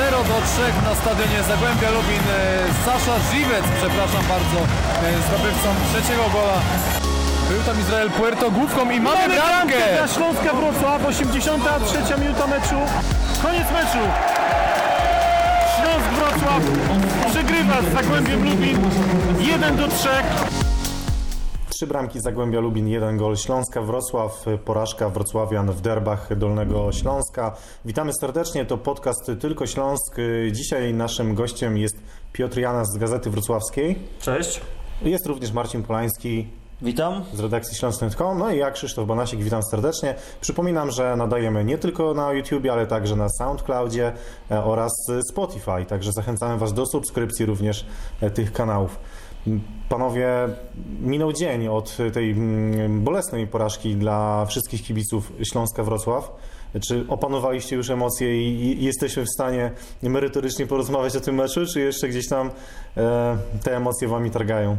0 do 3 na stadionie Zagłębia Lubin. E, Sasza Żywec, przepraszam bardzo, e, zdobywcą trzeciego gola. Był tam Izrael Puerto główką i mamy Mamy bramkę bramkę! dla Śląska Wrocław, 83 minuta meczu. Koniec meczu. Śląsk Wrocław przegrywa z Zagłębiem Lubin 1 do 3. Trzy bramki Zagłębia Lubin, jeden gol Śląska Wrocław, porażka Wrocławian w derbach Dolnego Śląska. Witamy serdecznie, to podcast Tylko Śląsk. Dzisiaj naszym gościem jest Piotr Janas z Gazety Wrocławskiej. Cześć, Jest również Marcin Polański witam. z redakcji śląsk.com. No i ja, Krzysztof Banasik, witam serdecznie. Przypominam, że nadajemy nie tylko na YouTube, ale także na SoundCloudzie e, oraz Spotify. Także zachęcamy Was do subskrypcji również e, tych kanałów. Panowie, minął dzień od tej mm, bolesnej porażki dla wszystkich kibiców Śląska Wrocław. Czy opanowaliście już emocje i jesteśmy w stanie merytorycznie porozmawiać o tym meczu, czy jeszcze gdzieś tam e, te emocje Wami targają?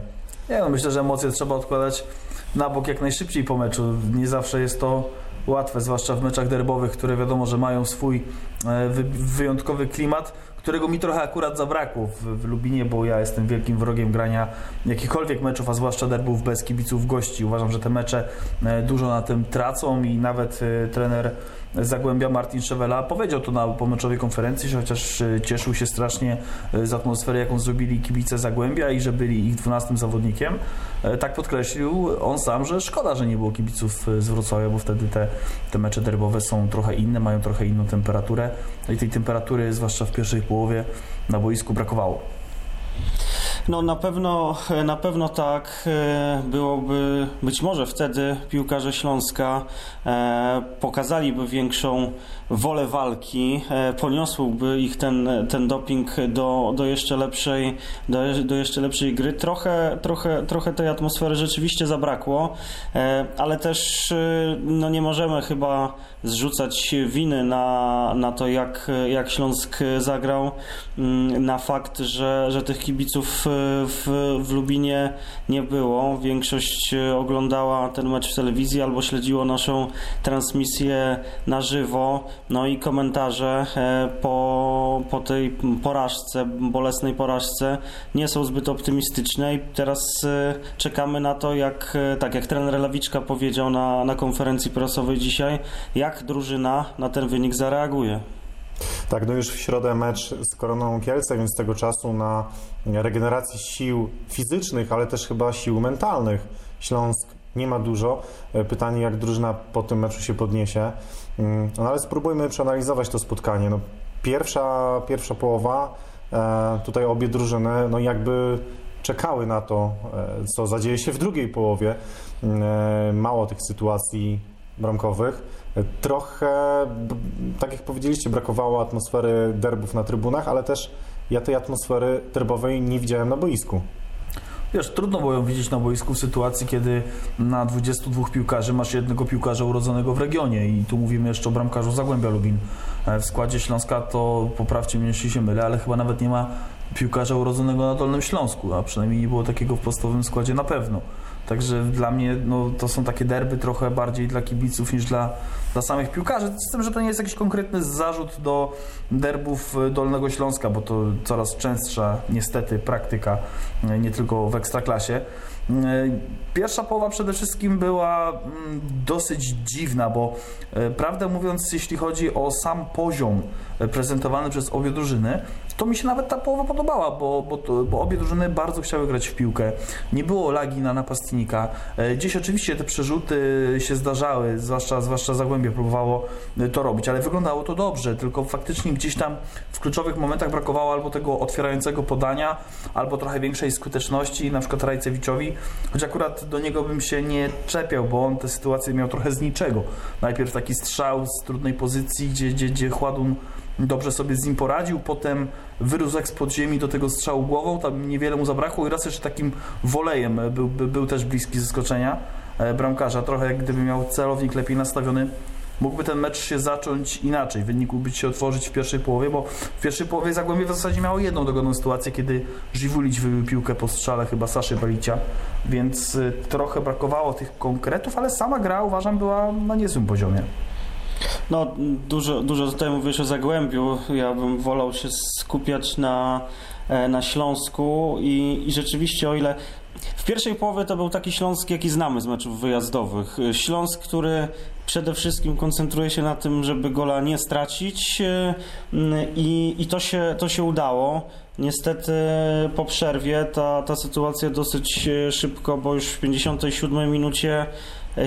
Nie, no myślę, że emocje trzeba odkładać na bok jak najszybciej po meczu. Nie zawsze jest to łatwe, zwłaszcza w meczach derbowych, które wiadomo, że mają swój e, wy, wyjątkowy klimat, którego mi trochę akurat zabrakło w, w Lubinie, bo ja jestem wielkim wrogiem grania jakichkolwiek meczów, a zwłaszcza derbów bez kibiców gości. Uważam, że te mecze e, dużo na tym tracą i nawet e, trener Zagłębia Martin Szewela powiedział to na pomeczowej konferencji, że chociaż e, cieszył się strasznie e, z atmosfery, jaką zrobili kibice Zagłębia i że byli ich 12 zawodnikiem, e, tak podkreślił on sam, że szkoda, że nie było kibiców z Wrocławia, bo wtedy te, te mecze derbowe są trochę inne, mają trochę inną temperaturę i tej temperatury, zwłaszcza w pierwszej połowie na boisku brakowało. No na pewno, na pewno tak e, byłoby, być może wtedy piłkarze Śląska e, pokazaliby większą wolę walki, e, poniosłby ich ten, ten doping do, do, jeszcze lepszej, do, do jeszcze lepszej gry. Trochę, trochę, trochę tej atmosfery rzeczywiście zabrakło, e, ale też e, no nie możemy chyba zrzucać winy na, na to, jak, jak Śląsk zagrał, mm, na fakt, że, że tych kibiców w, w Lubinie nie było. Większość oglądała ten mecz w telewizji albo śledziło naszą transmisję na żywo. No i komentarze e, po, po tej porażce, bolesnej porażce nie są zbyt optymistyczne i teraz e, czekamy na to, jak, e, tak jak trener Lawiczka powiedział na, na konferencji prasowej dzisiaj, jak drużyna na ten wynik zareaguje. Tak, no już w środę mecz z Koroną Kielce, więc tego czasu na regeneracji sił fizycznych, ale też chyba sił mentalnych Śląsk nie ma dużo. Pytanie, jak drużyna po tym meczu się podniesie. Mm, No ale spróbujmy przeanalizować to spotkanie. No, pierwsza, pierwsza połowa, e, tutaj obie drużyny, no jakby czekały na to, e, co zadzieje się w drugiej połowie. E, Mało tych sytuacji bramkowych. Trochę, tak jak powiedzieliście, brakowało atmosfery derbów na trybunach, ale też ja tej atmosfery derbowej nie widziałem na boisku. Wiesz, trudno było ją widzieć na boisku w sytuacji, kiedy na 22 piłkarzy masz jednego piłkarza urodzonego w regionie i tu mówimy jeszcze o bramkarzu Zagłębia Lubin. E, W składzie Śląska to, poprawcie mnie, jeśli się mylę, ale chyba nawet nie ma piłkarza urodzonego na Dolnym Śląsku, a przynajmniej nie było takiego w podstawowym składzie na pewno. Także dla mnie no, to są takie derby trochę bardziej dla kibiców niż dla, dla samych piłkarzy. Z tym, że to nie jest jakiś konkretny zarzut do derbów e, Dolnego Śląska, bo to coraz częstsza niestety praktyka, e, nie tylko w ekstraklasie. E, Pierwsza połowa przede wszystkim była mm, dosyć dziwna, bo prawdę mówiąc, jeśli chodzi o sam poziom prezentowany przez obie drużyny, to mi się nawet ta połowa podobała, bo, bo, to, bo obie drużyny bardzo chciały grać w piłkę. Nie było lagi na napastnika. E, Gdzieś oczywiście te przerzuty się zdarzały, zwłaszcza, zwłaszcza Zagłębie próbowało e, to robić, ale wyglądało to dobrze, tylko faktycznie gdzieś tam w kluczowych momentach brakowało albo tego otwierającego podania, albo trochę większej skuteczności, na przykład Rajcewiczowi, choć akurat do niego bym się nie czepiał, bo on tę sytuację miał trochę z niczego. Najpierw taki strzał z trudnej pozycji, gdzie, gdzie, gdzie Chładun dobrze sobie z nim poradził, potem wyrósł z podziemi do tego strzału głową, tam niewiele mu zabrakło i raz jeszcze takim wolejem e, był, był, też bliski zaskoczenia e, bramkarza, trochę jak gdyby miał celownik lepiej nastawiony mógłby ten mecz się zacząć inaczej, wynik mógłby się otworzyć w pierwszej połowie, bo w pierwszej połowie Zagłębie w zasadzie miało jedną dogodną sytuację, kiedy Żywulić wybił piłkę po strzale chyba Saszy Balicia, więc y, trochę brakowało tych konkretów, ale sama gra uważam była na niezłym poziomie. No, dużo, dużo tutaj mówisz o Zagłębiu. Ja bym wolał się skupiać na, e, na Śląsku i, i rzeczywiście o ile w pierwszej połowie to był taki Śląsk, jaki znamy z meczów wyjazdowych. Śląsk, który przede wszystkim koncentruje się na tym, żeby gola nie stracić e, i, i to, się, to się udało. Niestety po przerwie ta, ta sytuacja dosyć e, szybko, bo już w 57 minucie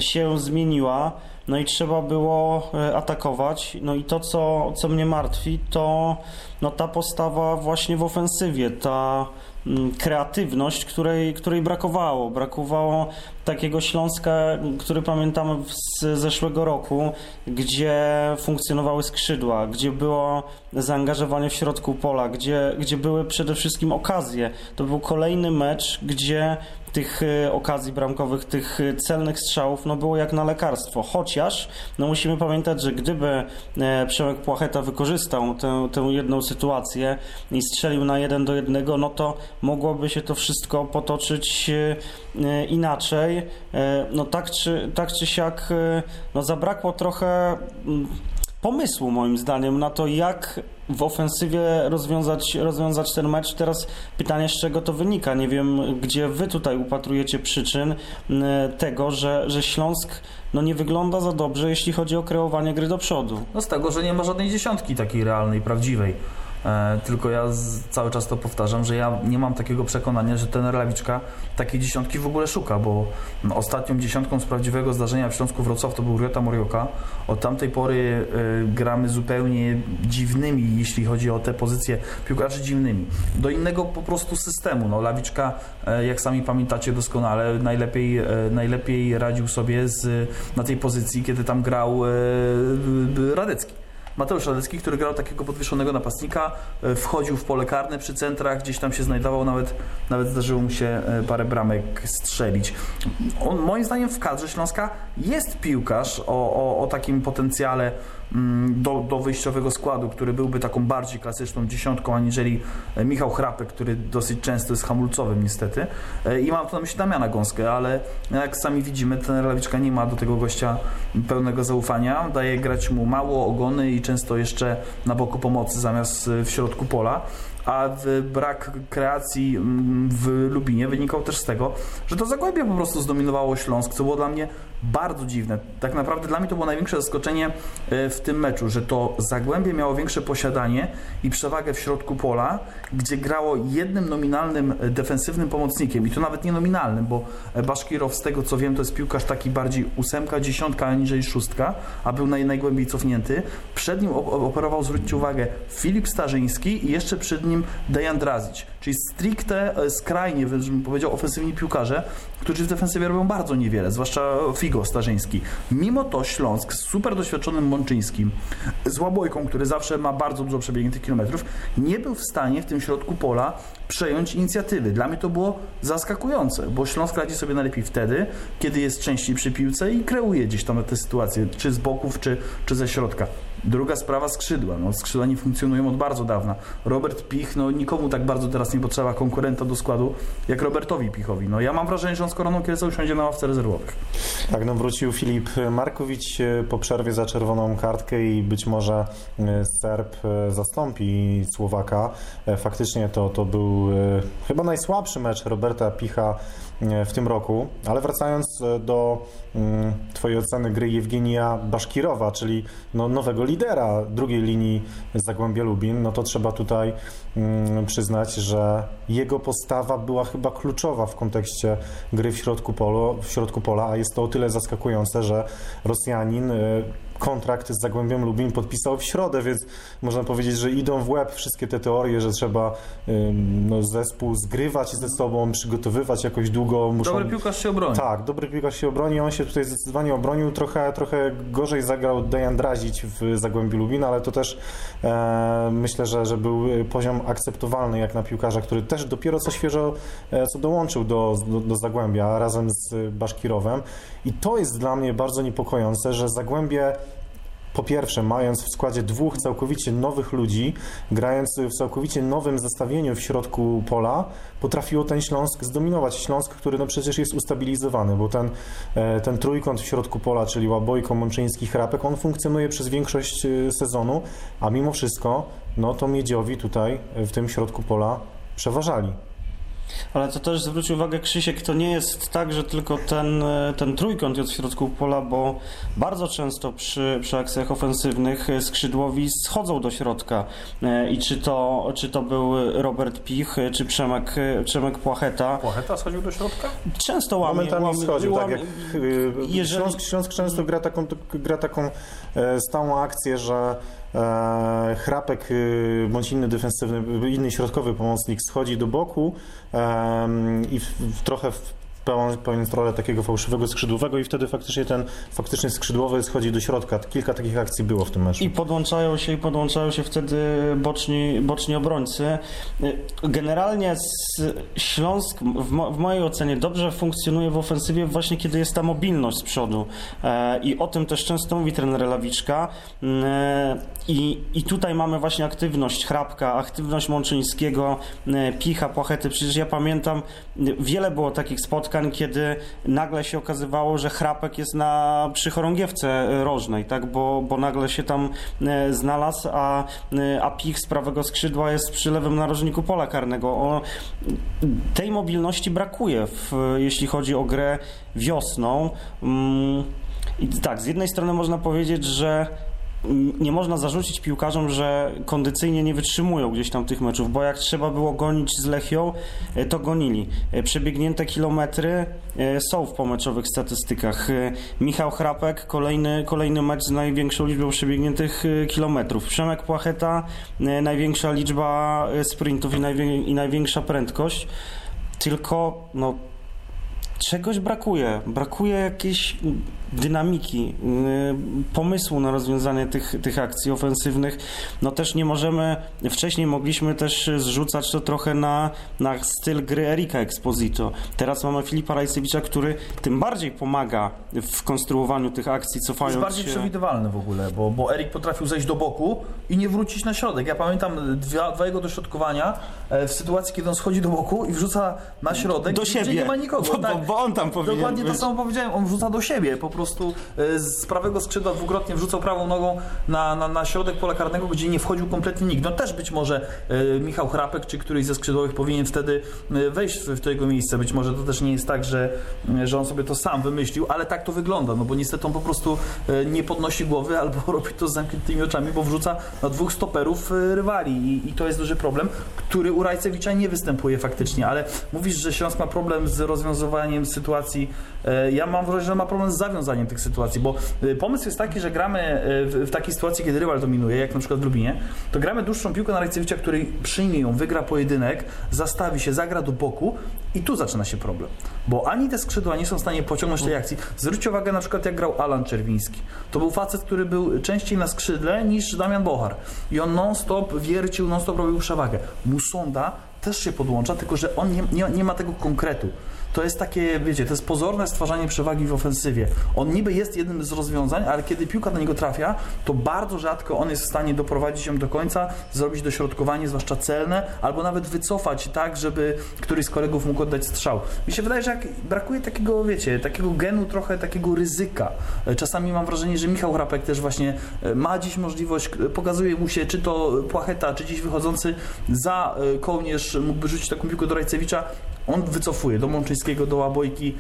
się zmieniła. No i trzeba było e, atakować. No i to, co, co mnie martwi, to no, ta postawa właśnie w ofensywie, ta mm, kreatywność, której, której brakowało. Brakowało takiego Śląska, który pamiętamy z zeszłego roku, gdzie funkcjonowały skrzydła, gdzie było zaangażowanie w środku pola, gdzie, gdzie były przede wszystkim okazje. To był kolejny mecz, gdzie tych e, okazji bramkowych, tych e, celnych strzałów, no było jak na lekarstwo. Chociaż, no musimy pamiętać, że gdyby e, Przemek Płacheta wykorzystał tę, tę jedną sytuację i strzelił na jeden do jednego, no to mogłoby się to wszystko potoczyć inaczej. No tak czy, tak czy siak, no zabrakło trochę pomysłu moim zdaniem na to, jak w ofensywie rozwiązać, rozwiązać ten mecz. Teraz pytanie, z czego to wynika. Nie wiem, gdzie wy tutaj upatrujecie przyczyn tego, że, że Śląsk no nie wygląda za dobrze, jeśli chodzi o kreowanie gry do przodu. No z tego, że nie ma żadnej dziesiątki takiej realnej, prawdziwej. E, tylko ja cały czas to powtarzam, że ja nie mam takiego przekonania, że ten Lawiczka takiej dziesiątki w ogóle szuka, bo ostatnią dziesiątką z prawdziwego zdarzenia w Śląsku Wrocław to był Ryota Morioka. Od tamtej pory e, gramy zupełnie dziwnymi, jeśli chodzi o te pozycje piłkarzy dziwnymi. Do innego po prostu systemu. No, Lawiczka, e, jak sami pamiętacie doskonale, najlepiej, najlepiej radził sobie z, na tej pozycji, kiedy tam grał Radecki. Mateusz Radecki, który grał takiego podwieszonego napastnika, e, wchodził w pole karne przy centrach, gdzieś tam się znajdował, nawet, nawet zdarzyło mu się e, parę bramek strzelić. On, moim zdaniem w kadrze Śląska jest piłkarz o, o, o takim potencjale do, do wyjściowego składu, który byłby taką bardziej klasyczną dziesiątką, aniżeli e, Michał Chrapek, który dosyć często jest hamulcowym niestety. E, I mam tu na myśli Damiana Gąskę, ale jak sami widzimy, ten Lawiczka nie ma do tego gościa pełnego zaufania. Daje grać mu mało ogony i często jeszcze na boku pomocy zamiast w środku pola a brak kreacji mm, w Lubinie wynikał też z tego, że to Zagłębie po prostu zdominowało Śląsk, co było dla mnie bardzo dziwne. Tak naprawdę dla mnie to było największe zaskoczenie e, w tym meczu, że to Zagłębie miało większe posiadanie i przewagę w środku pola, gdzie grało jednym nominalnym e, defensywnym pomocnikiem i to nawet nie nominalnym, bo e, Baszkirow z tego co wiem to jest piłkarz taki bardziej ósemka, dziesiątka, aniżeli szóstka, a był naj, najgłębiej cofnięty. Przed nim operował, zwróćcie uwagę, Filip Starzyński i jeszcze przed nim Dejan Drazic, czyli stricte skrajnie, bym powiedział, ofensywni piłkarze, którzy w defensywie robią bardzo niewiele, zwłaszcza Figo Starzyński. Mimo to Śląsk z super doświadczonym Mączyńskim, z Łabojką, który zawsze ma bardzo dużo przebiegniętych kilometrów, nie był w stanie w tym środku pola przejąć inicjatywy. Dla mnie to było zaskakujące, bo Śląsk radzi sobie najlepiej wtedy, kiedy jest częściej przy piłce i kreuje gdzieś tam te sytuacje, czy z boków, czy, czy ze środka. Druga sprawa skrzydła. No, skrzydła nie funkcjonują od bardzo dawna. Robert Pich, no nikomu tak bardzo teraz nie potrzeba konkurenta do składu jak Robertowi Pichowi. No ja mam wrażenie, że on z Koroną Kielce usiądzie na ławce rezerwowych. Tak, no wrócił Filip Markowicz e, po przerwie za czerwoną kartkę i być może e, Serb e, zastąpi Słowaka. Faktycznie to, to był chyba najsłabszy mecz Roberta Picha w tym roku, ale wracając do mm, Twojej oceny gry Jewgenia Baszkirowa, czyli no, nowego lidera drugiej linii Zagłębia Lubin, no to trzeba tutaj mm, przyznać, że jego postawa była chyba kluczowa w kontekście gry w środku, polo, w środku pola, a jest to o tyle zaskakujące, że Rosjanin y, kontrakt z Zagłębiem Lubin podpisał w środę, więc można powiedzieć, że idą w łeb wszystkie te teorie, że trzeba no, zespół zgrywać ze sobą, przygotowywać jakoś długo. Muszą... Dobry piłkarz się obroni. Tak, dobry piłkarz się obroni. On się tutaj zdecydowanie obronił. Trochę, trochę gorzej zagrał Dejan Drazić w Zagłębiu Lubin, ale to też e, myślę, że, że był poziom akceptowalny jak na piłkarza, który też dopiero co świeżo e, co dołączył do, do, do Zagłębia razem z Baszkirowem. I to jest dla mnie bardzo niepokojące, że Zagłębie po pierwsze, mając w składzie dwóch całkowicie nowych ludzi, grając w całkowicie nowym zestawieniu w środku pola, potrafiło ten Śląsk zdominować. Śląsk, który no przecież jest ustabilizowany, bo ten, e, ten trójkąt w środku pola, czyli Łabojko, Mączyński, Chrapek, on funkcjonuje przez większość e, sezonu, a mimo wszystko, no to Miedziowi tutaj w tym środku pola przeważali. Ale to też zwróć uwagę, Krzysiek, to nie jest tak, że tylko ten, e, ten trójkąt jest w środku pola, bo bardzo często przy, przy akcjach ofensywnych e, skrzydłowi schodzą do środka. E, I czy to, czy to był Robert Pich, czy Przemek, Przemek Płacheta. Płacheta schodził do środka? Często łamie, Momentami łamie, schodził, tak łamie, jak y, jeżeli- Śląsk, Śląsk często gra taką, gra taką stałą akcję, że Chrapek y, bądź inny defensywny, inny środkowy pomocnik schodzi do boku i w, w, trochę w, pełniąc rolę takiego fałszywego skrzydłowego i wtedy faktycznie ten faktycznie skrzydłowy schodzi do środka. Kilka takich akcji było w tym meczu. I podłączają się i podłączają się wtedy boczni, boczni obrońcy. Generalnie Śląsk w, mo, w mojej ocenie dobrze funkcjonuje w ofensywie właśnie kiedy jest ta mobilność z przodu. E, I o tym też często mówi trener Lawiczka. E, I, I tutaj mamy właśnie aktywność Hrabka, aktywność Mączyńskiego, e, Picha, Płachety. Przecież ja pamiętam, wiele było takich spotkań, kiedy nagle się okazywało, że Chrapek jest na, przy chorągiewce rożnej, tak? bo, bo nagle się tam e, znalazł, a, e, a Pich z prawego skrzydła jest przy lewym narożniku pola karnego. O, tej mobilności brakuje, w, jeśli chodzi o grę wiosną. Mm, I tak, z jednej strony można powiedzieć, że nie można zarzucić piłkarzom, że kondycyjnie nie wytrzymują gdzieś tam tych meczów, bo jak trzeba było gonić z Lechią, e, to gonili. E, Przebiegnięte kilometry e, są w pomeczowych statystykach. Michał Chrapek, kolejny, kolejny mecz z największą liczbą przebiegniętych kilometrów. Przemek Płacheta, największa liczba sprintów i, najwię- i największa prędkość. Tylko no, czegoś brakuje. Brakuje jakiejś dynamiki, y, pomysłu na rozwiązanie tych, tych akcji ofensywnych. No też nie możemy, wcześniej mogliśmy też zrzucać to trochę na, na styl gry Erika Exposito. Teraz mamy Filipa Rajcewicza, który tym bardziej pomaga w konstruowaniu tych akcji, cofając Jest bardziej się. przewidywalny w ogóle, bo, bo Erik potrafił zejść do boku i nie wrócić na środek. Ja pamiętam dwa, dwa jego dośrodkowania e, w sytuacji, kiedy on schodzi do boku i wrzuca na środek, Do siebie. nie ma nikogo. Bo- bo- bo on tam powinien Dokładnie to być. samo powiedziałem, on wrzuca do siebie, po prostu e, z prawego skrzydła dwukrotnie wrzucał prawą nogą na, na, na środek pola karnego, gdzie nie wchodził kompletnie nikt. No też być może e, Michał Chrapek czy któryś ze skrzydłowych powinien wtedy e, wejść w, w to jego miejsce. Być może to też nie jest tak, że, że on sobie to sam wymyślił, ale tak to wygląda, no bo niestety on po prostu nie podnosi głowy albo robi to z zamkniętymi oczami, bo wrzuca na dwóch stoperów rywali i, i to jest duży problem, który u Rajcewicza nie występuje faktycznie, ale mówisz, że Śląsk ma problem z rozwiązywaniem sytuacji, e, ja mam wrażenie, że ma problem z zawiązaniem tych sytuacji, bo e, pomysł jest taki, że gramy e, w, takiej sytuacji, kiedy rywal dominuje, jak na przykład w Lubinie, to gramy dłuższą piłkę na Rajcewicza, który przyjmie ją, wygra pojedynek, zastawi się, zagra do boku i tu zaczyna się problem, bo ani te skrzydła nie są w stanie pociągnąć tej akcji. Zwróćcie uwagę na przykład jak grał Alan Czerwiński. To był facet, który był częściej na skrzydle niż Damian Bochar i on non-stop wiercił, non-stop robił przewagę. Musonda też się podłącza, tylko że on nie, nie, nie ma tego konkretu. To jest takie, wiecie, to jest pozorne stwarzanie przewagi w ofensywie. On niby jest jednym z rozwiązań, ale kiedy piłka do niego trafia, to bardzo rzadko on jest w stanie doprowadzić ją do końca, zrobić dośrodkowanie, zwłaszcza celne, albo nawet wycofać tak, żeby któryś z kolegów mógł oddać strzał. Mi się wydaje, że brakuje takiego, wiecie, takiego genu, trochę takiego ryzyka. E, Czasami mam wrażenie, że Michał Hrapek też właśnie e, ma dziś możliwość, k- pokazuje mu się, czy to Płacheta, czy dziś wychodzący za e, kołnierz mógłby rzucić taką piłkę do Rajcewicza, on wycofuje do Mączyńskiego, do Łabojki,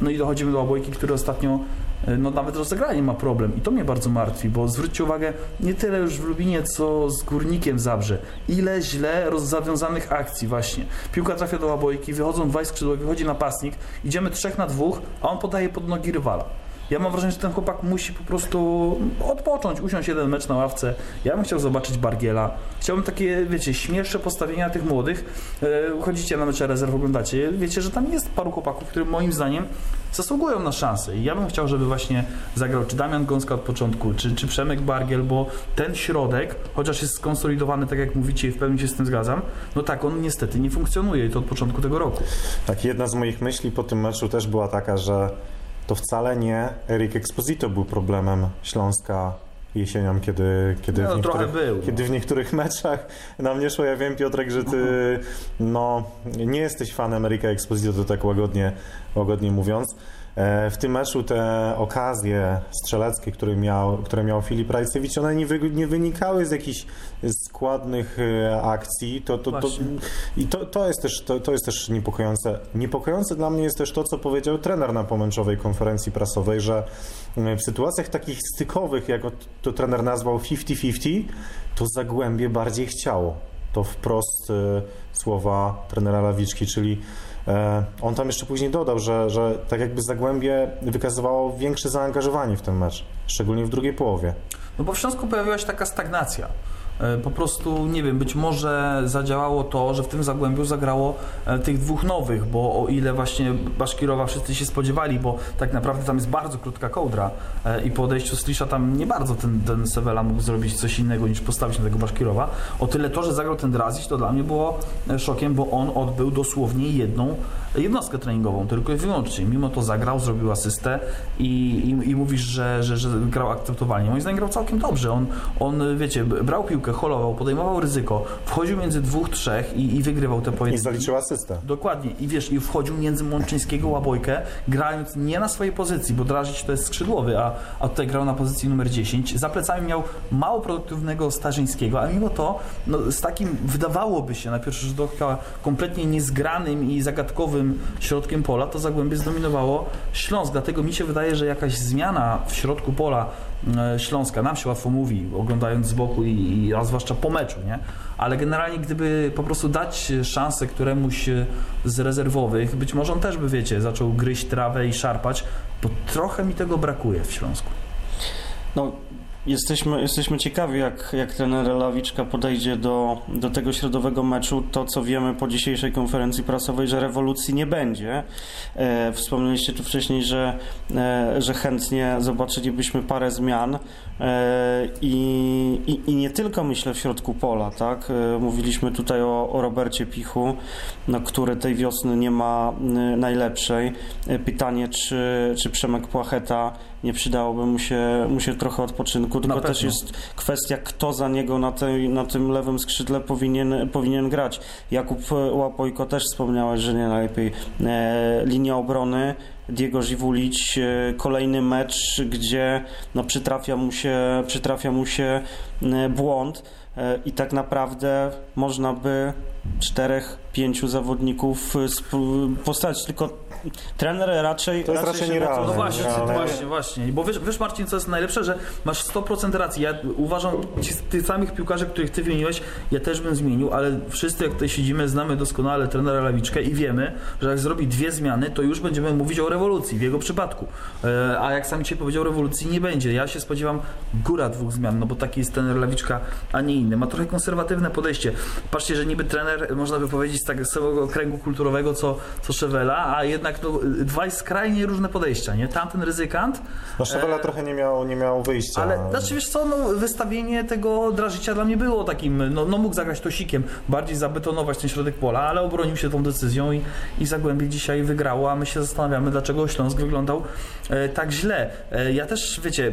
no i dochodzimy do Łabojki, który ostatnio e, no nawet rozegranie ma problem i to mnie bardzo martwi, bo zwróćcie uwagę, nie tyle już w Lubinie, co z Górnikiem Zabrze. Ile źle rozzawiązanych akcji właśnie. Piłka trafia do Łabojki, wychodzą dwaj skrzydłowi, wychodzi napastnik, idziemy trzech na dwóch, a on podaje pod nogi rywala. Ja mam wrażenie, że ten chłopak musi po prostu odpocząć, usiąść jeden mecz na ławce. Ja bym chciał zobaczyć Bargiela. Chciałbym takie, wiecie, śmielsze postawienia tych młodych. E, chodzicie na mecze rezerw, oglądacie. Wiecie, że tam jest paru chłopaków, którzy moim zdaniem zasługują na szansę. I ja bym chciał, żeby właśnie zagrał czy Damian Gąska od początku, czy, czy Przemek Bargiel, bo ten środek, chociaż jest skonsolidowany, tak jak mówicie i w pełni się z tym zgadzam, no tak, on niestety nie funkcjonuje i to od początku tego roku. Tak, jedna z moich myśli po tym meczu też była taka, że to wcale nie Erik Exposito był problemem Śląska jesienią, kiedy, kiedy, No, w, niektórych, był, no. kiedy w niektórych meczach na mnie szło. Ja wiem, Piotrek, że ty no, nie jesteś fanem Erika Exposito, to tak łagodnie, łagodnie mówiąc. E, W tym meczu te okazje strzeleckie, które miał, które miał Filip Rajcewicz, one nie, wy, nie wynikały z jakichś składnych e, akcji. To, to, to. I to, to, jest też, to, to jest też niepokojące. Niepokojące dla mnie jest też to, co powiedział trener na pomęczowej konferencji prasowej, że e, w sytuacjach takich stykowych, jak to trener nazwał 50-50, to Zagłębie bardziej chciało. To wprost e, słowa trenera Lawiczki, czyli on tam jeszcze później dodał, że, że tak jakby Zagłębie wykazywało większe zaangażowanie w ten mecz, szczególnie w drugiej połowie. No bo w Śląsku pojawiła się taka stagnacja. E, Po prostu, nie wiem, być może zadziałało to, że w tym Zagłębiu zagrało e, tych dwóch nowych, bo o ile właśnie Baszkirowa wszyscy się spodziewali, bo tak naprawdę tam jest bardzo krótka kołdra e, i po odejściu Slisza tam nie bardzo ten, ten Sewela mógł zrobić coś innego niż postawić na tego Baszkirowa. O tyle to, że zagrał ten Drazic, to dla mnie było szokiem, bo on odbył dosłownie jedną jednostkę treningową, tylko i wyłącznie. Mimo to zagrał, zrobił asystę i, i, i mówisz, że, że, że grał akceptowalnie. Moim zdaniem grał całkiem dobrze. On, on wiecie, brał piłkę, holował, podejmował ryzyko, wchodził między dwóch, trzech i, i wygrywał te I pojedynki. zaliczył asystę. Dokładnie. I wiesz, i wchodził między Mączyńskiego Łabojkę, grając nie na swojej pozycji, bo Drazic to jest skrzydłowy, a, a tutaj grał na pozycji numer 10. Za plecami miał mało produktywnego Starzyńskiego, a mimo to no, z takim, wydawałoby się na pierwszy rzut oka, kompletnie niezgranym i zagadkowym środkiem pola, to Zagłębie zdominowało Śląsk. Dlatego mi się wydaje, że jakaś zmiana w środku pola Śląska, nam się łatwo mówi, oglądając z boku i, i a zwłaszcza po meczu, nie? Ale generalnie gdyby po prostu dać szansę któremuś z rezerwowych, być może on też by, wiecie, zaczął gryźć trawę i szarpać, bo trochę mi tego brakuje w Śląsku. No, jesteśmy, jesteśmy ciekawi, jak, jak trener Lawiczka podejdzie do, do tego środowego meczu. To, co wiemy po dzisiejszej konferencji prasowej, że rewolucji nie będzie. E, wspomnieliście tu wcześniej, że, e, że chętnie zobaczylibyśmy parę zmian. E, i, i, nie tylko myślę w środku pola, tak? E, mówiliśmy tutaj o, o Robercie Pichu, no, który tej wiosny nie ma y, najlepszej. E, Pytanie, czy, czy Przemek Płacheta nie przydałoby mu się, mu się trochę odpoczynku, tylko też jest kwestia, kto za niego na, tej, na tym lewym skrzydle powinien, powinien grać. Jakub Łapojko też wspomniałeś, że nie najlepiej. E, linia obrony, Diego Żiwulić, e, kolejny mecz, gdzie no, przytrafia mu się, przytrafia mu się e, błąd e, i tak naprawdę można by czterech, pięciu zawodników postawić, tylko trener raczej To jest raczej się na nierealne. No właśnie, ale- właśnie, właśnie. Bo wiesz, wiesz Marcin, co jest najlepsze, że masz 100% racji. Ja uważam, ci, tych samych piłkarzy, których ty wymieniłeś, ja też bym zmienił, ale wszyscy jak tutaj siedzimy, znamy doskonale trenera Lawiczkę i wiemy, że jak zrobi dwie zmiany, to już będziemy mówić o rewolucji w jego przypadku. E, a jak sam dzisiaj powiedział, rewolucji nie będzie. Ja się spodziewam góra dwóch zmian, no bo taki jest trener Lawiczka, a nie inny. Ma trochę konserwatywne podejście. Patrzcie, że niby trener, można by powiedzieć, z tak samego kręgu kulturowego, co, co Szewela, a jednak no, dwa skrajnie różne podejścia, nie? Tamten ryzykant, No Szewela E, trochę nie miał, nie miał wyjścia. ale znaczy wiesz co, no, wystawienie tego Drażycia dla mnie było takim, no, no mógł zagrać tosikiem, bardziej zabetonować ten środek pola, ale obronił się tą decyzją i, i Zagłębie dzisiaj wygrało, a my się zastanawiamy, dlaczego Śląsk wyglądał e, tak źle. E, ja też, wiecie,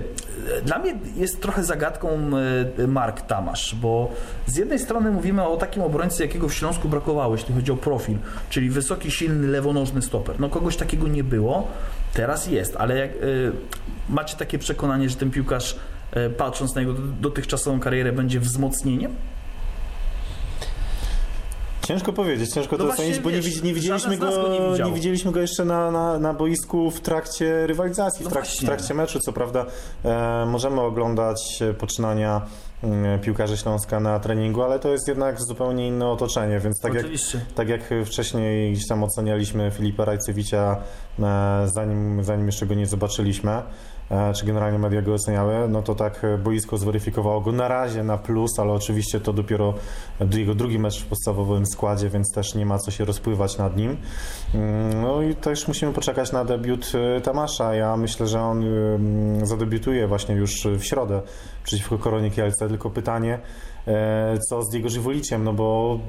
e, dla mnie jest trochę zagadką e, Mark Tamasz, bo z jednej strony mówimy o takim obrońcy, jakiego w Śląsku brakowało, jeśli chodzi o profil, czyli wysoki, silny, lewonożny stoper. No kogoś takiego nie było, teraz jest, ale jak, e, macie takie przekonanie, że ten piłkarz e, patrząc na jego dotychczasową karierę będzie wzmocnieniem? Ciężko powiedzieć, ciężko No to ocenić, bo nie, wiesz, nie, widzieliśmy go, go nie nie widzieliśmy go jeszcze na, na, na boisku w trakcie rywalizacji, No w, trak, w trakcie meczu. Co prawda e, możemy oglądać e, poczynania mm, piłkarzy Śląska na treningu, ale to jest jednak zupełnie inne otoczenie, więc tak jak, tak jak wcześniej gdzieś tam ocenialiśmy Filipa Rajcewicza, e, zanim, zanim jeszcze go nie zobaczyliśmy, czy generalnie media go oceniały, no to tak e, boisko zweryfikowało go na razie na plus, ale oczywiście to dopiero jego drugi mecz w podstawowym składzie, więc też nie ma co się rozpływać nad nim. Mm, No i też musimy poczekać na debiut e, Tamasza. Ja myślę, że on zadebiutuje właśnie już w środę przeciwko Koronie Kielce, tylko pytanie, e, co z Diego Żywoliciem, no bo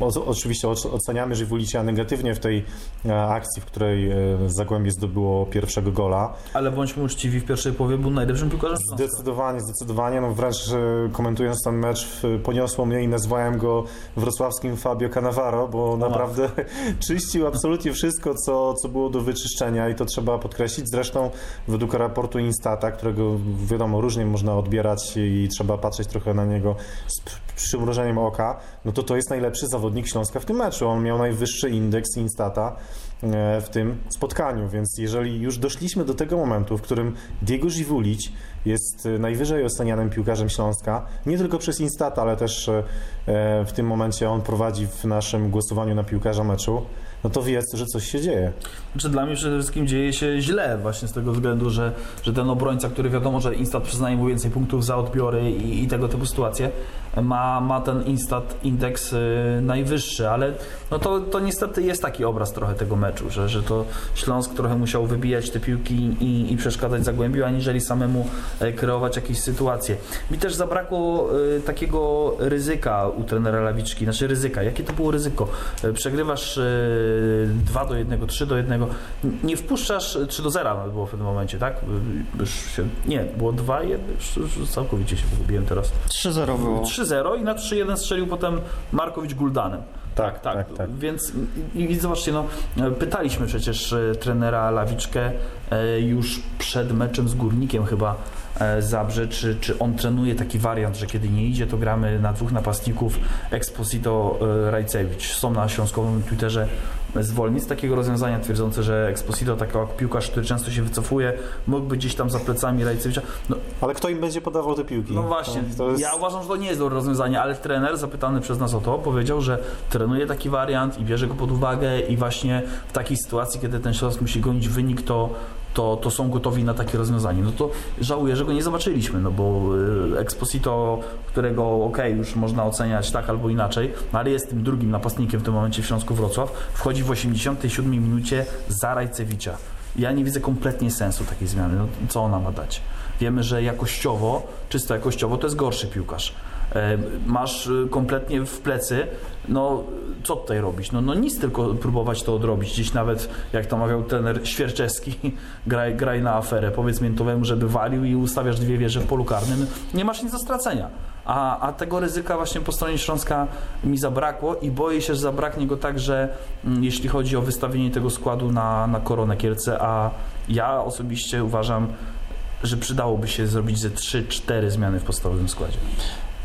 o, oczywiście oceniamy Żywulicia negatywnie w tej e, akcji, w której e, Zagłębie zdobyło pierwszego gola. Ale bądźmy uczciwi, w pierwszej połowie był najlepszym piłkarzem. Zdecydowanie, zdecydowanie. No wręcz e, komentując ten mecz poniosło mnie i nazwałem go wrocławskim Fabio Cannavaro, bo naprawdę czyścił absolutnie wszystko, co, co było do wyczyszczenia i to trzeba podkreślić. Zresztą według raportu Instata, którego wiadomo różnie można odbierać i trzeba patrzeć trochę na niego z przymrużeniem oka, no to to jest najlepszy zawodnik Śląska w tym meczu. On miał najwyższy indeks Instata e, w tym spotkaniu, więc jeżeli już doszliśmy do tego momentu, w którym Diego Żiwulić jest e, najwyżej ocenianym piłkarzem Śląska, nie tylko przez Instata, ale też e, w tym momencie on prowadzi w naszym głosowaniu na piłkarza meczu, no to wiedz, że coś się dzieje. Znaczy dla mnie przede wszystkim dzieje się źle właśnie z tego względu, że, że ten obrońca, który wiadomo, że Instat przyznaje mu więcej punktów za odbiory i, i tego typu sytuacje, ma, ma ten Instat indeks y, najwyższy, ale no to, to niestety jest taki obraz trochę tego meczu, że, że to Śląsk trochę musiał wybijać te piłki i, i przeszkadzać Zagłębiu, aniżeli samemu e, kreować jakieś sytuacje. Mi też zabrakło y, takiego ryzyka u trenera Lawiczki, znaczy ryzyka. Jakie to było ryzyko? E, Przegrywasz y, 2 do 1, 3 do 1, N- nie wpuszczasz 3 do 0 nawet było w tym momencie, tak? Już się, nie, było 2 1, już, już całkowicie się pogubiłem teraz. 3-0 było. 3-0 i na 3-1 strzelił potem Markowicz Guldanem. Tak, Tak, tak, tak. więc i, i zobaczcie, no, pytaliśmy przecież e, trenera Lawiczkę e, już przed meczem z Górnikiem chyba e, Zabrze, czy, czy on trenuje taki wariant, że kiedy nie idzie, to gramy na dwóch napastników Exposito Rajcewicz. Są na śląskowym Twitterze zwolennicy takiego rozwiązania twierdzące, że Exposito, taki piłkarz, który często się wycofuje, mógłby gdzieś tam za plecami Rajcewicza. No, Ale kto im będzie podawał te piłki? no właśnie, To, jest... ja uważam, że to nie jest dobre rozwiązanie, ale trener zapytany przez nas o to powiedział, że trenuje taki wariant i bierze go pod uwagę i właśnie w takiej sytuacji, kiedy ten Śląsk musi gonić wynik, to, to, to są gotowi na takie rozwiązanie. No to żałuję, że go nie zobaczyliśmy, no bo y, Exposito, którego ok, już można oceniać tak albo inaczej, no ale jest tym drugim napastnikiem w tym momencie w Śląsku Wrocław, wchodzi w 87 minucie za Rajcewicza. Ja nie widzę kompletnie sensu takiej zmiany. No, co ona ma dać? Wiemy, że jakościowo, czysto jakościowo, to jest gorszy piłkarz. E, Masz y, kompletnie w plecy, no co tutaj robić? No, no nic, tylko próbować to odrobić. Gdzieś nawet, jak to mawiał trener Świerczewski, graj, graj na aferę, powiedz miętowemu, żeby walił i ustawiasz dwie wieże w polu karnym, nie masz nic do stracenia. A, a tego ryzyka właśnie po stronie Śląska mi zabrakło i boję się, że zabraknie go także, mm, jeśli chodzi o wystawienie tego składu na, na Koronę Kielce, a ja osobiście uważam, że przydałoby się zrobić ze 3-4 zmiany w podstawowym składzie.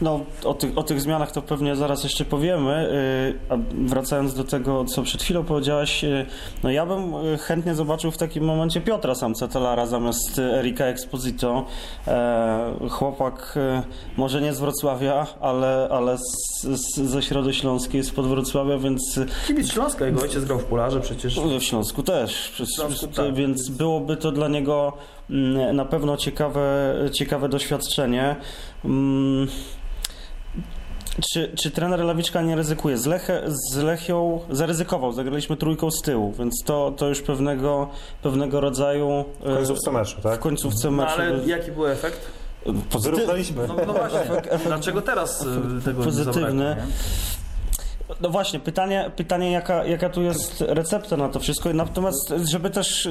No, o tych, o tych zmianach to pewnie zaraz jeszcze powiemy. Yy, A wracając do tego, co przed chwilą powiedziałeś, yy, no ja bym yy, chętnie zobaczył w takim momencie Piotra Samcetelara zamiast Erika Exposito. E, Chłopak może nie z Wrocławia, ale, ale z, z, ze Środy Śląskiej, spod Wrocławia, więc Kibic Śląska, jego ojciec grał w Polarze przecież. w Śląsku też. Przez, Śląsku przez, tak. Więc byłoby to dla niego na pewno ciekawe, ciekawe doświadczenie. Mm, Czy, czy trener Lawiczka nie ryzykuje? Z, Lechę, z Lechią zaryzykował, zagraliśmy trójką z tyłu, więc to, to już pewnego, pewnego rodzaju W końcówce meczu, w tak? końcówce No, meczu. ale jaki był efekt? Pozytyw- Wyrównaliśmy. No, no właśnie, dlaczego teraz y, tego Pozytywny. nie zabrakło? No właśnie, pytanie, pytanie jaka, jaka tu jest recepta na to wszystko. Natomiast, żeby też e,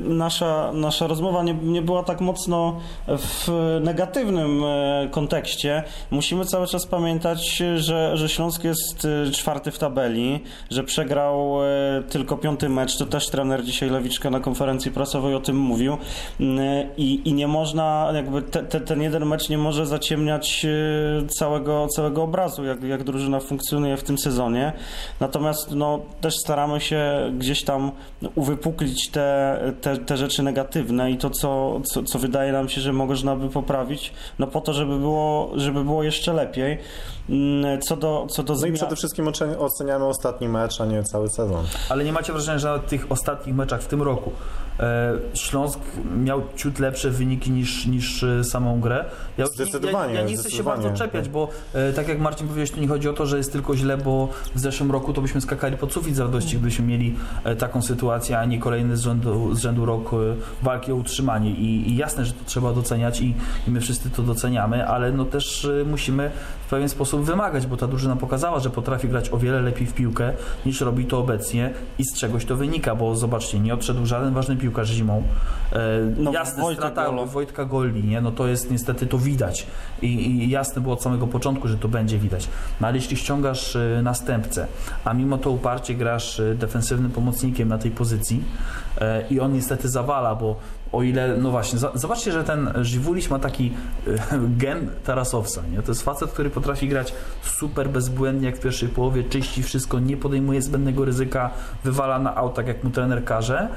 nasza, nasza rozmowa nie, nie była tak mocno w negatywnym e, kontekście, musimy cały czas pamiętać, że, że Śląsk jest e, czwarty w tabeli, że przegrał tylko piąty mecz. To też trener dzisiaj Lewiczka na konferencji prasowej o tym mówił. Mm, I, i nie można, jakby te, te, ten jeden mecz nie może zaciemniać całego, całego obrazu, jak, jak drużyna funkcjonuje w tym sezonie. Natomiast no, też staramy się gdzieś tam uwypuklić te, te, te rzeczy negatywne i to, co, co, co wydaje nam się, że można by poprawić, no po to, żeby było, żeby było jeszcze lepiej. Mm, Co do, co do No i zmian... przede wszystkim ocen- oceniamy ostatni mecz, a nie cały sezon. Ale nie macie wrażenia, że na tych ostatnich meczach w tym roku E, Śląsk miał ciut lepsze wyniki niż, niż e, samą grę. Ja, Zdecydowanie, Ja, ja nie chcę się bardzo czepiać, bo e, tak jak Marcin powiedziałeś, to nie chodzi o to, że jest tylko źle, bo w zeszłym roku to byśmy skakali pod sufit z radości, gdybyśmy mieli e, taką sytuację, a nie kolejny z rzędu, z rzędu rok e, walki o utrzymanie. I, I jasne, że to trzeba doceniać i, i my wszyscy to doceniamy, ale no też e, musimy pewien sposób wymagać, bo ta drużyna pokazała, że potrafi grać o wiele lepiej w piłkę niż robi to obecnie i z czegoś to wynika, bo zobaczcie, nie odszedł żaden ważny piłkarz zimą. E, No, jasne, Wojtek strata Golo. Wojtka Golli, nie? no to jest niestety to widać I, i jasne było od samego początku, że to będzie widać. No ale jeśli ściągasz y, następcę, a mimo to uparcie grasz y, defensywnym pomocnikiem na tej pozycji e, i on niestety zawala, bo o ile, no właśnie, zobaczcie, że ten Żywuliś ma taki y, gen Tarasowca, nie? To jest facet, który potrafi grać super bezbłędnie jak w pierwszej połowie, czyści wszystko, nie podejmuje zbędnego ryzyka, wywala na aut tak jak mu trener każe,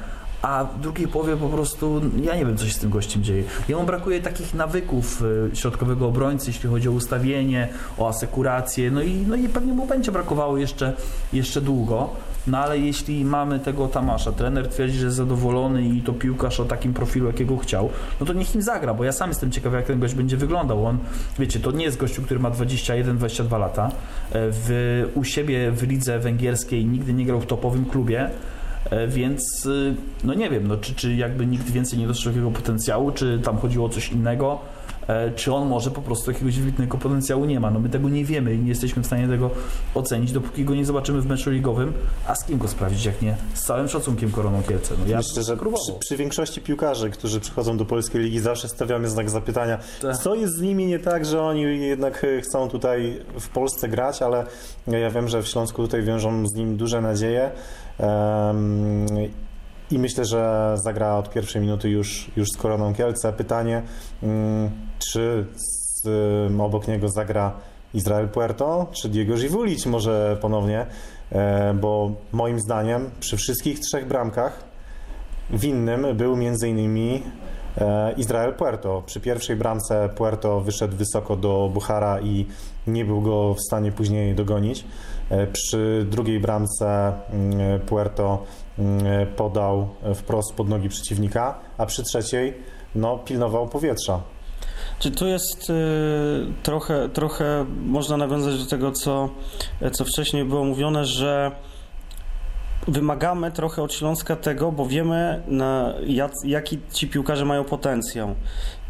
a w drugiej połowie po prostu ja nie wiem, co się z tym gościem dzieje. Jemu brakuje takich nawyków y, środkowego obrońcy, jeśli chodzi o ustawienie, o asekurację, no i, no i pewnie mu będzie brakowało jeszcze, jeszcze długo. No ale jeśli mamy tego Tamasza, trener twierdzi, że jest zadowolony i to piłkarz o takim profilu, jakiego chciał, no to niech nim zagra, bo ja sam jestem ciekawy, jak ten gość będzie wyglądał. On, wiecie, to nie jest gościu, który ma 21-22 lata. E, W, u siebie w lidze węgierskiej nigdy nie grał w topowym klubie. E, Więc y, no nie wiem, no, czy, czy jakby nikt więcej nie dostrzegł jego potencjału, czy tam chodziło o coś innego, e, czy on może po prostu jakiegoś wybitnego potencjału nie ma. No my tego nie wiemy i nie jesteśmy w stanie tego ocenić, dopóki go nie zobaczymy w meczu ligowym, a z kim go sprawdzić, jak nie z całym szacunkiem Koroną Kielce. No ja Myślę, że przy, przy większości piłkarzy, którzy przychodzą do polskiej ligi, zawsze stawiamy znak zapytania, Tak. co jest z nimi nie tak, że oni jednak e, chcą tutaj w Polsce grać, ale ja wiem, że w Śląsku tutaj wiążą z nim duże nadzieje. Em, I myślę, że zagra od pierwszej minuty już, już z Koroną Kielce. Pytanie, mm, czy z, em, obok niego zagra Izrael Puerto, czy Diego Żiwulić może ponownie, E, bo moim zdaniem przy wszystkich trzech bramkach winnym był m.in. e, Izrael Puerto. Przy pierwszej bramce Puerto wyszedł wysoko do Buchara i nie był go w stanie później dogonić. E, Przy drugiej bramce mm, Puerto mm, podał wprost pod nogi przeciwnika, a przy trzeciej no, pilnował powietrza. Czy tu jest y, trochę, trochę, można nawiązać do tego, co, co wcześniej było mówione, że wymagamy trochę od Śląska tego, bo wiemy, na, jak, jaki ci piłkarze mają potencjał.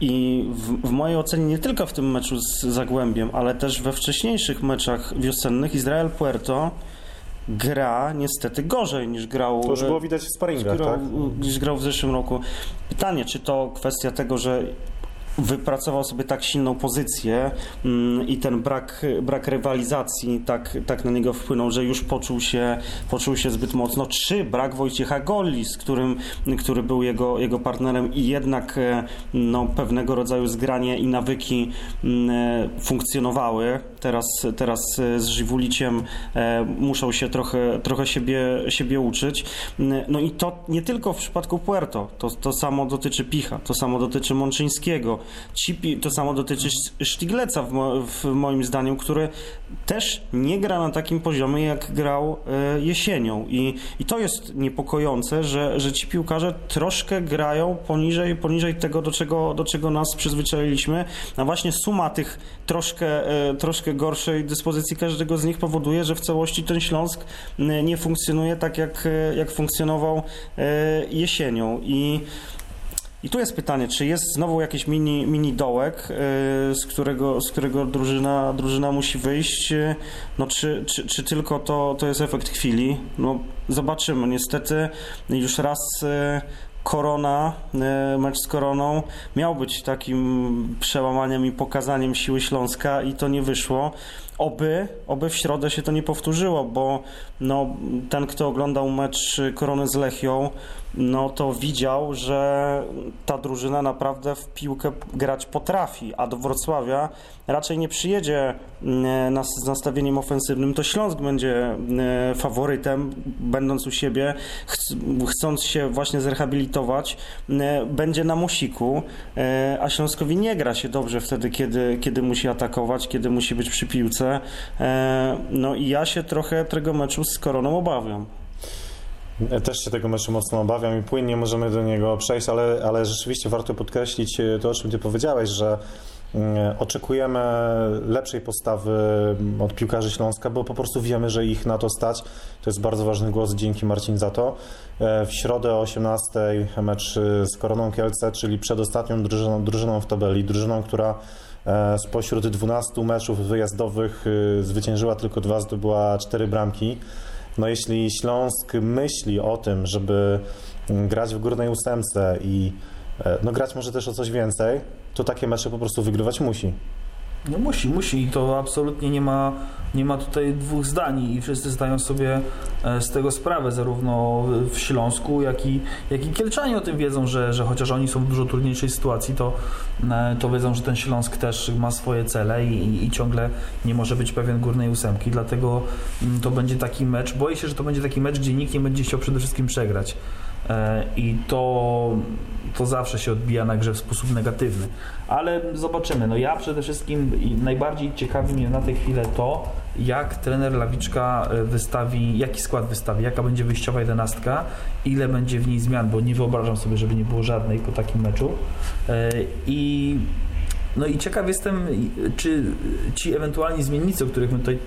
I w, w mojej ocenie nie tylko w tym meczu z Zagłębiem, ale też we wcześniejszych meczach wiosennych Izrael Puerto gra niestety gorzej niż grał To już było widać w sparingach, grał, tak? niż grał w zeszłym roku. Pytanie, czy to kwestia tego, że wypracował sobie tak silną pozycję mm, i ten brak, brak rywalizacji tak, tak na niego wpłynął, że już poczuł się, poczuł się zbyt mocno, czy brak Wojciecha Golli, z którym, który był jego, jego partnerem i jednak e, no, pewnego rodzaju zgranie i nawyki mm, e, funkcjonowały. Teraz, teraz e, z Żywuliciem e, muszą się trochę, trochę siebie, siebie uczyć. Mm, No i to nie tylko w przypadku Puerto, to, to samo dotyczy Picha, to samo dotyczy Mączyńskiego, to samo dotyczy Sztigleca w, w moim zdaniem, który też nie gra na takim poziomie, jak grał e, jesienią. I, I to jest niepokojące, że, że ci piłkarze troszkę grają poniżej, poniżej tego, do czego, do czego nas przyzwyczailiśmy. A właśnie suma tych troszkę, e, troszkę gorszej dyspozycji każdego z nich powoduje, że w całości ten Śląsk m, nie funkcjonuje tak, jak, e, jak funkcjonował e, jesienią. I i tu jest pytanie, czy jest znowu jakiś mini, mini dołek, yy, z którego, z którego drużyna, drużyna musi wyjść, no czy, czy, czy tylko to, to jest efekt chwili? No zobaczymy. Niestety już raz yy, Korona, yy, mecz z Koroną miał być takim przełamaniem i pokazaniem siły Śląska i to nie wyszło. Oby, oby w środę się to nie powtórzyło, bo no, ten, kto oglądał mecz Korony z Lechią, no to widział, że ta drużyna naprawdę w piłkę grać potrafi, a do Wrocławia raczej nie przyjedzie mm, nas- z nastawieniem ofensywnym, to Śląsk będzie mm, faworytem, będąc u siebie, chc- chcąc się właśnie zrehabilitować, mm, będzie na musiku, e, a Śląskowi nie gra się dobrze wtedy, kiedy, kiedy musi atakować, kiedy musi być przy piłce. E, No i ja się trochę tego meczu z Koroną obawiam. Też się tego meczu mocno obawiam i płynnie możemy do niego przejść, ale, ale rzeczywiście warto podkreślić e, to, o czym Ty powiedziałeś, że mm, oczekujemy lepszej postawy od piłkarzy Śląska, bo po prostu wiemy, że ich na to stać. To jest bardzo ważny głos, dzięki Marcin za to. E, W środę o 18 mecz e, z Koroną Kielce, czyli przedostatnią drużyną, drużyną w tabeli, drużyną, która spośród 12 meczów wyjazdowych zwyciężyła tylko dwa, zdobyła cztery bramki. No jeśli Śląsk myśli o tym, żeby mm, grać w górnej ósemce i e, no grać może też o coś więcej, to takie mecze po prostu wygrywać musi. No musi, musi i to absolutnie nie ma, nie ma tutaj dwóch zdań i wszyscy zdają sobie e, z tego sprawę, zarówno w Śląsku, jak i, jak i Kielczanie o tym wiedzą, że, że chociaż oni są w dużo trudniejszej sytuacji, to, e, to wiedzą, że ten Śląsk też ma swoje cele i, i, ciągle nie może być pewien górnej ósemki, dlatego mm, to będzie taki mecz, boję się, że to będzie taki mecz, gdzie nikt nie będzie chciał przede wszystkim przegrać. E, I to, to zawsze się odbija na grze w sposób negatywny. Ale zobaczymy. No ja przede wszystkim najbardziej ciekawi mnie na tę chwilę to, jak trener Lawiczka e, wystawi, jaki skład wystawi, jaka będzie wyjściowa jedenastka, ile będzie w niej zmian, bo nie wyobrażam sobie, żeby nie było żadnej po takim meczu. E, I no i ciekaw jestem, czy ci ewentualni zmiennicy, o których my tutaj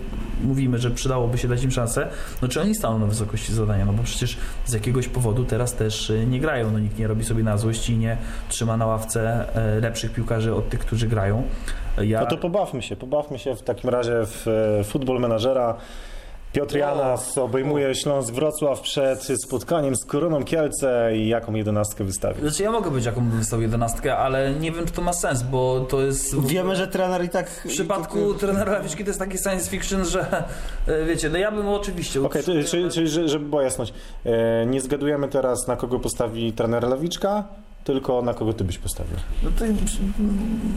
mówimy, że przydałoby się dać im szansę, no czy oni staną na wysokości zadania, no bo przecież z jakiegoś powodu teraz też y, nie grają, no nikt nie robi sobie na złość i nie trzyma na ławce e, lepszych piłkarzy od tych, którzy grają. Ja... No to pobawmy się, pobawmy się w takim razie w e, futbol menadżera. Piotr Janas obejmuje Śląsk Wrocław przed spotkaniem z Koroną Kielce i jaką jedenastkę wystawi? Znaczy ja mogę być jaką wystał jedenastkę, ale nie wiem, czy to ma sens, bo to jest... Wiemy, że trener i tak... W przypadku trenera Lawiczki to jest taki science fiction, że e, wiecie, no ja bym oczywiście... Okej, okay, czyli, czyli że- żeby była jasność, e, nie zgadujemy teraz na kogo postawi trener Lewiczka, tylko na kogo ty byś postawił. No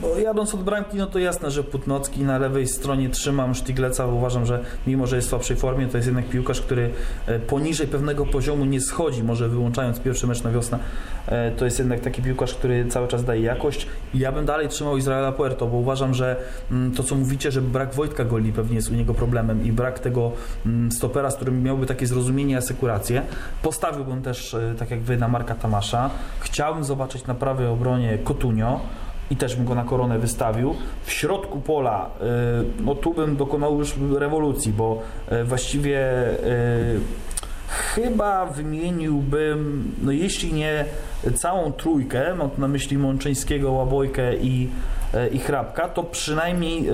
to, jadąc od bramki, no to jasne, że Putnocki na lewej stronie trzymam Sztigleca, uważam, że mimo, że jest w słabszej formie, to jest jednak piłkarz, który e, poniżej pewnego poziomu nie schodzi, może wyłączając pierwszy mecz na wiosnę, e, to jest jednak taki piłkarz, który cały czas daje jakość. Ja bym dalej trzymał Izraela Puerto, bo uważam, że mm, to, co mówicie, że brak Wojtka Goli pewnie jest u niego problemem i brak tego mm, stopera, z którym miałby takie zrozumienie i asekurację. Postawiłbym też, e, tak jak wy, na Marka Tamasza. Chciałbym zobaczyć na prawej obronie Kotunio i też bym go na koronę wystawił. W środku pola, y, no tu bym dokonał już rewolucji, bo y, właściwie y, chyba wymieniłbym, no jeśli nie całą trójkę, mam na myśli Mączeńskiego, Łabojkę i, i Hrabka, to przynajmniej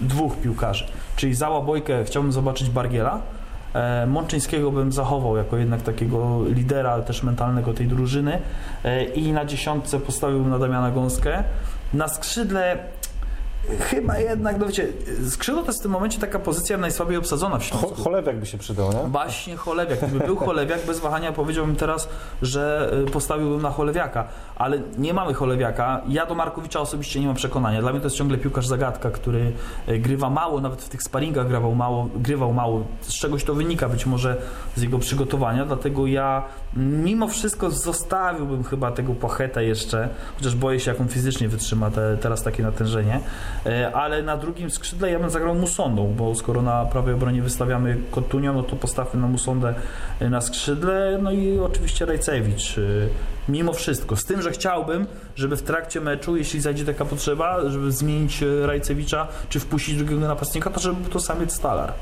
dwóch piłkarzy. Czyli za Łabojkę chciałbym zobaczyć Bargiela, Mączyńskiego bym zachował jako jednak takiego lidera, ale też mentalnego tej drużyny E, i na dziesiątce postawiłbym na Damiana Gąskę. Na skrzydle chyba jednak, no wiecie, skrzydło to jest w tym momencie taka pozycja najsłabiej obsadzona w Cho, Śląsku. cholewiak by się przydał, nie? Właśnie Cholewiak. Gdyby był Cholewiak, bez wahania powiedziałbym teraz, że y, postawiłbym na Cholewiaka, ale nie mamy Cholewiaka. Ja do Markowicza osobiście nie mam przekonania. Dla mnie to jest ciągle piłkarz zagadka, który y, grywa mało, nawet w tych sparingach grywał mało, grywał mało. Z czegoś to wynika, być może z jego przygotowania, dlatego ja mimo wszystko zostawiłbym chyba tego Pachetę jeszcze, chociaż boję się, jak on fizycznie wytrzyma te, teraz takie natężenie, E, ale na drugim skrzydle ja bym zagrał Musondą, bo skoro na prawej obronie wystawiamy Kotunią, no to postawmy na Musondę e, na skrzydle, no i oczywiście Rajcewicz. e, Mimo wszystko, z tym, że chciałbym, żeby w trakcie meczu, jeśli zajdzie taka potrzeba, żeby zmienić Rajcewicza, czy wpuścić drugiego napastnika, to żeby to samiec Stalar.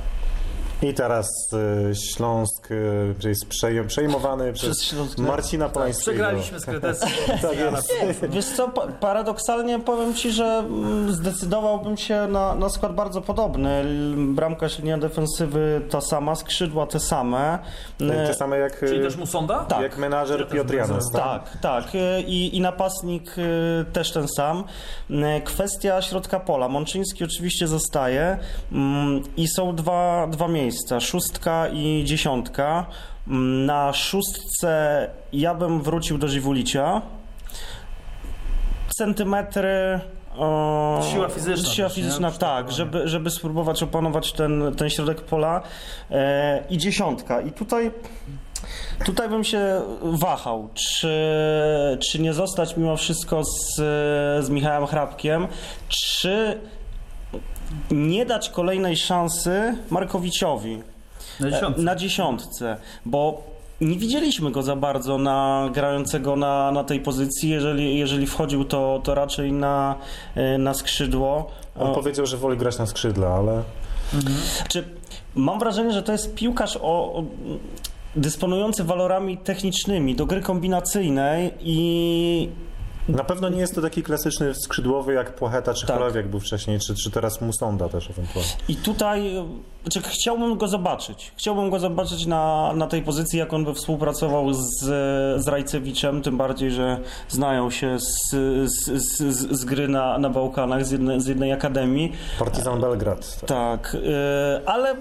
I teraz e, Śląsk e, jest przej- przejmowany przez, Przez Śląsk, tak? Marcina Polańskiego. Przegraliśmy z Kretesem. Tak jest. Wiesz co, pa- paradoksalnie powiem Ci, że mm, zdecydowałbym się na, na skład bardzo podobny. Bramkarz linia defensywy ta sama, skrzydła te same. Te E, same jak, Czyli e, też Musonda? tak. jak menadżer Piotr Janas. Tak, tak. E, I, I napastnik też ten sam. Kwestia środka pola. Mączyński oczywiście zostaje mm, i są dwa, dwa miejsca, szóstka i dziesiątka. Mm, Na szóstce ja bym wrócił do Żywulicia. Centymetry... o, Siła fizyczna Siła też, nie? fizyczna, tak, żeby, żeby spróbować opanować ten, ten środek pola. E, I dziesiątka. I tutaj Tutaj bym się wahał, czy, czy nie zostać mimo wszystko z, z Michałem Hrabkiem, czy nie dać kolejnej szansy Markowiciowi Na dziesiątce. na dziesiątce, bo nie widzieliśmy go za bardzo na grającego na, na tej pozycji. Jeżeli, jeżeli wchodził, to, to raczej na, e, na skrzydło. On O, powiedział, że woli grać na skrzydle, ale Czy mam wrażenie, że to jest piłkarz o, o dysponujący walorami technicznymi do gry kombinacyjnej i na pewno nie jest to taki klasyczny skrzydłowy jak Płacheta czy Tak. Był wcześniej, czy, czy teraz Musonda też ewentualnie. I tutaj e, znaczy, chciałbym go zobaczyć. Chciałbym go zobaczyć na, na tej pozycji, jak on by współpracował z, z Rajcewiczem, tym bardziej, że znają się z, z, z, z gry na, na Bałkanach, z jednej, z jednej akademii. Partizan Belgrad. Tak. Tak, e, ale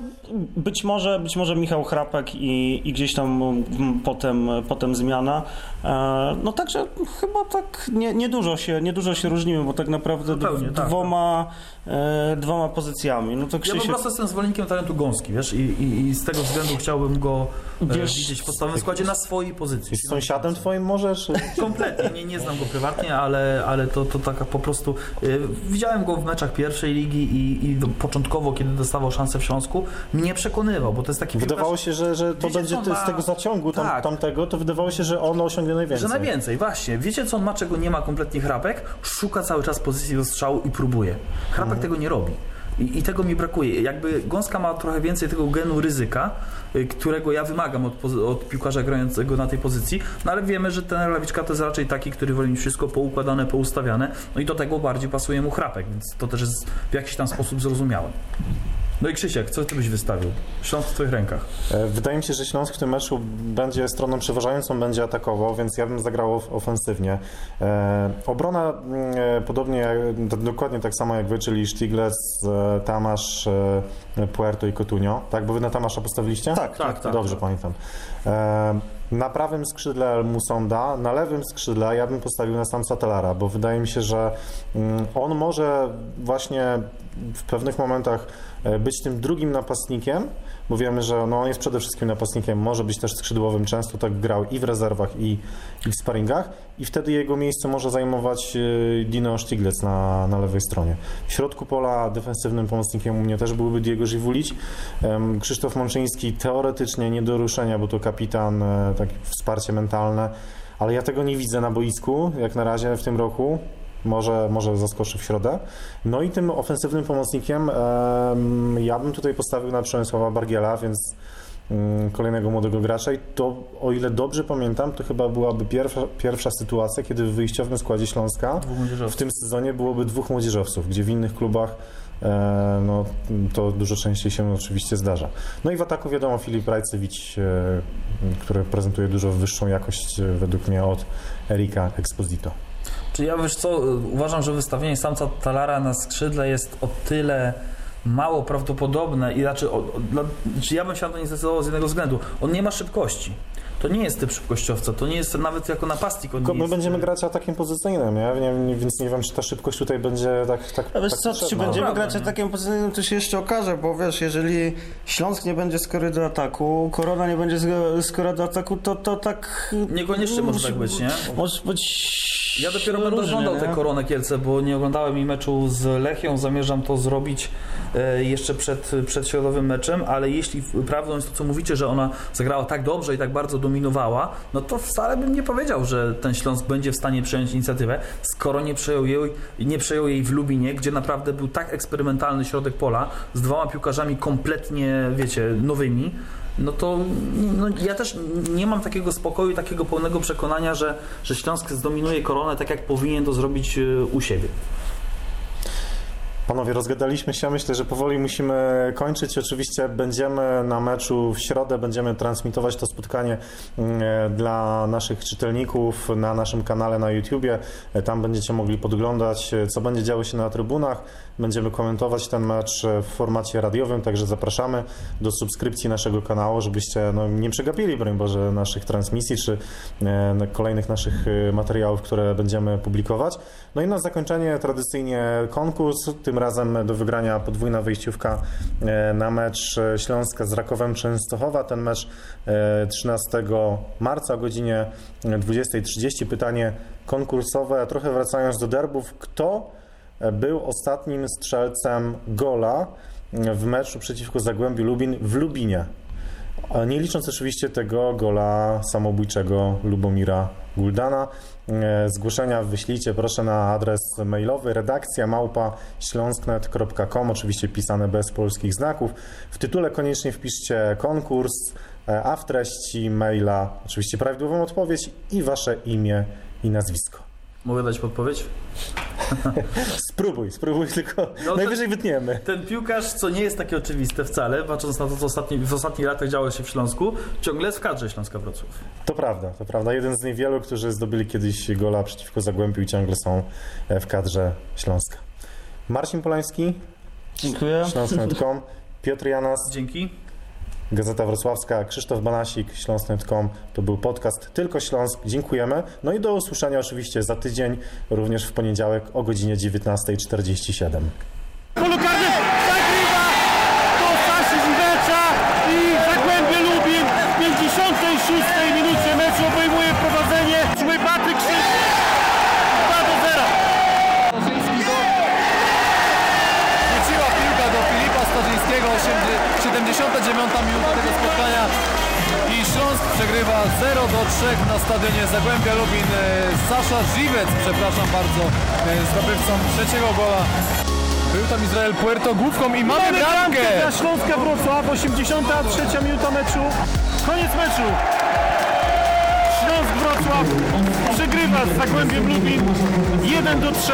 być może, być może Michał Chrapek i, i gdzieś tam mm, potem, potem zmiana. E, No także chyba tak nie, niedużo, się, niedużo się różnimy, bo tak naprawdę Zupełnie, d- tak. dwoma, e, dwoma pozycjami. No to Ja po Krzysiek... prostu jestem zwolennikiem talentu Gąski, wiesz, i, i, i z tego względu chciałbym go e, Wiesz- widzieć w podstawowym składzie na swojej pozycji. Jest sąsiadem twoim może? Czy... Kompletnie, nie, nie znam go prywatnie, ale, ale to, to taka po prostu... y, widziałem go w meczach pierwszej ligi i, i początkowo, kiedy dostawał szansę w Śląsku, mnie przekonywał, bo to jest taki Wydawało się, że, że to Wiecie, będzie ty- z ma- tego zaciągu tam, Tak. tamtego, to wydawało się, że on osiągnie najwięcej. Że najwięcej, właśnie. Wiecie, co on ma, czego nie ma kompletnie Chrapek? Szuka cały czas pozycji do strzału i próbuje. Chrapek tego nie robi. I, I tego mi brakuje. Jakby Gąska ma trochę więcej tego genu ryzyka, y, którego ja wymagam od, od piłkarza grającego na tej pozycji, no ale wiemy, że ten Lawiczka to jest raczej taki, który woli wszystko poukładane, poustawiane, no i do tego bardziej pasuje mu Chrapek, więc to też jest w jakiś tam sposób zrozumiałe. No i Krzysiek, co ty byś wystawił? Śląsk w twoich rękach. E, Wydaje mi się, że Śląsk w tym meczu będzie stroną przeważającą, będzie atakował, więc ja bym zagrał of- ofensywnie. E, obrona mm, e, podobnie, dokładnie tak samo jak wy, czyli Stiglec, Tamasz, Puerto i Cotunio. Tak, bo wy na Tamasza postawiliście? Tak, Tak, tak. Dobrze pamiętam. E, na prawym skrzydle Musonda, na lewym skrzydle ja bym postawił na Samsa Telara, bo wydaje mi się, że mm, on może właśnie w pewnych momentach e, być tym drugim napastnikiem, bo wiemy, że no, on jest przede wszystkim napastnikiem, może być też skrzydłowym, często tak grał i w rezerwach, i, i w sparingach i wtedy jego miejsce może zajmować e, Dino Stiglec na, na lewej stronie. W środku pola defensywnym pomocnikiem u mnie też byłby Diego Żywulić. Krzysztof Mączyński teoretycznie nie do ruszenia, bo to kapitan, e, takie wsparcie mentalne, ale ja tego nie widzę na boisku, jak na razie w tym roku. Może, może zaskoczy w środę. No i tym ofensywnym pomocnikiem em, ja bym tutaj postawił na Przemysława Bargiela, więc mm, kolejnego młodego gracza i to, o ile dobrze pamiętam, to chyba byłaby pierwsza, pierwsza sytuacja, kiedy w wyjściowym składzie Śląska w tym sezonie byłoby dwóch młodzieżowców, gdzie w innych klubach e, no, to dużo częściej się oczywiście zdarza. No i w ataku wiadomo Filip Rajcewicz, e, który prezentuje dużo wyższą jakość według mnie od Erika Exposito. Czy ja wiesz co, uważam, że wystawienie samca Talara na skrzydle jest o tyle mało prawdopodobne i raczej, o, o, dla, czy ja bym się na to nie zdecydował z jednego względu. On nie ma szybkości. To nie jest typ szybkościowca, to nie jest nawet jako napastnik. On Tylko my jest, będziemy grać atakiem pozycyjnym, nie? Nie, nie, więc nie wiem, czy ta szybkość tutaj będzie tak tak A wiesz tak co, czy będziemy Prawda, grać nie? atakiem pozycyjnym, to się jeszcze okaże, bo wiesz, jeżeli Śląsk nie będzie skory do ataku, Korona nie będzie sk- skora do ataku, to, to tak... Niekoniecznie może tak być, nie? Może być... Ja dopiero będę różnie, oglądał te Koronę Kielce, bo nie oglądałem jej meczu z Lechią. Zamierzam to zrobić e, jeszcze przed, przed środowym meczem, ale jeśli prawdą jest to, co mówicie, że ona zagrała tak dobrze i tak bardzo dominowała, no to wcale bym nie powiedział, że ten Śląsk będzie w stanie przejąć inicjatywę, skoro nie przejął jej, nie przejął jej w Lubinie, gdzie naprawdę był tak eksperymentalny środek pola z dwoma piłkarzami kompletnie, wiecie, nowymi. No to no, ja też nie mam takiego spokoju, takiego pełnego przekonania, że, że Śląsk zdominuje koronę tak, jak powinien to zrobić e, u siebie. Panowie, rozgadaliśmy się. Myślę, że powoli musimy kończyć. Oczywiście będziemy na meczu w środę, będziemy transmitować to spotkanie mm, dla naszych czytelników na naszym kanale na YouTubie. E, Tam będziecie mogli podglądać, e, co będzie działo się na trybunach. Będziemy komentować ten mecz e, w formacie radiowym, także zapraszamy do subskrypcji naszego kanału, żebyście no, nie przegapili, broń Boże, naszych transmisji czy e, kolejnych naszych e, materiałów, które będziemy publikować. No i na zakończenie tradycyjnie konkurs, tym razem do wygrania podwójna wyjściówka e, na mecz e, Śląska z Rakowem Częstochowa. Ten mecz e, 13 marca o godzinie 20.30. Pytanie konkursowe, trochę wracając do derbów. Kto e, był ostatnim strzelcem gola w meczu przeciwko Zagłębiu Lubin w Lubinie? Nie licząc oczywiście tego gola samobójczego Lubomira Guldana. E, Zgłoszenia wyślijcie proszę na adres mailowy redakcja małpa śląsknet.com, oczywiście pisane bez polskich znaków. W tytule koniecznie wpiszcie konkurs, e, a w treści maila oczywiście prawidłową odpowiedź i wasze imię i nazwisko. Mogę dać podpowiedź? Spróbuj, spróbuj, tylko to- najwyżej wytniemy. Ten piłkarz, co nie jest takie oczywiste wcale, patrząc na to, co ostatni, w ostatnich latach działo się w Śląsku, ciągle jest w kadrze Śląska Wrocław. To prawda, to prawda. Jeden z niewielu, którzy zdobyli kiedyś gola przeciwko Zagłębiu i ciągle są e, w kadrze Śląska. Marcin Polański, Dziękuję. Śląsk.com, Piotr Janas, Dzięki. Gazeta Wrocławska, Krzysztof Banasik, Śląsk.com. To był podcast Tylko Śląsk. Dziękujemy. No i do usłyszenia oczywiście za tydzień, również w poniedziałek o godzinie 19.47. 0 do 3 na stadionie Zagłębia Lubin. E, Sasza Żywec, przepraszam bardzo, e, zdobywcą trzeciego gola. Był tam Izrael Puerto główką i mamy Mamy bramkę! dla Śląska Wrocław, 83 minuta meczu. Koniec meczu. Śląsk Wrocław przegrywa z Zagłębiem Lubin 1 do 3.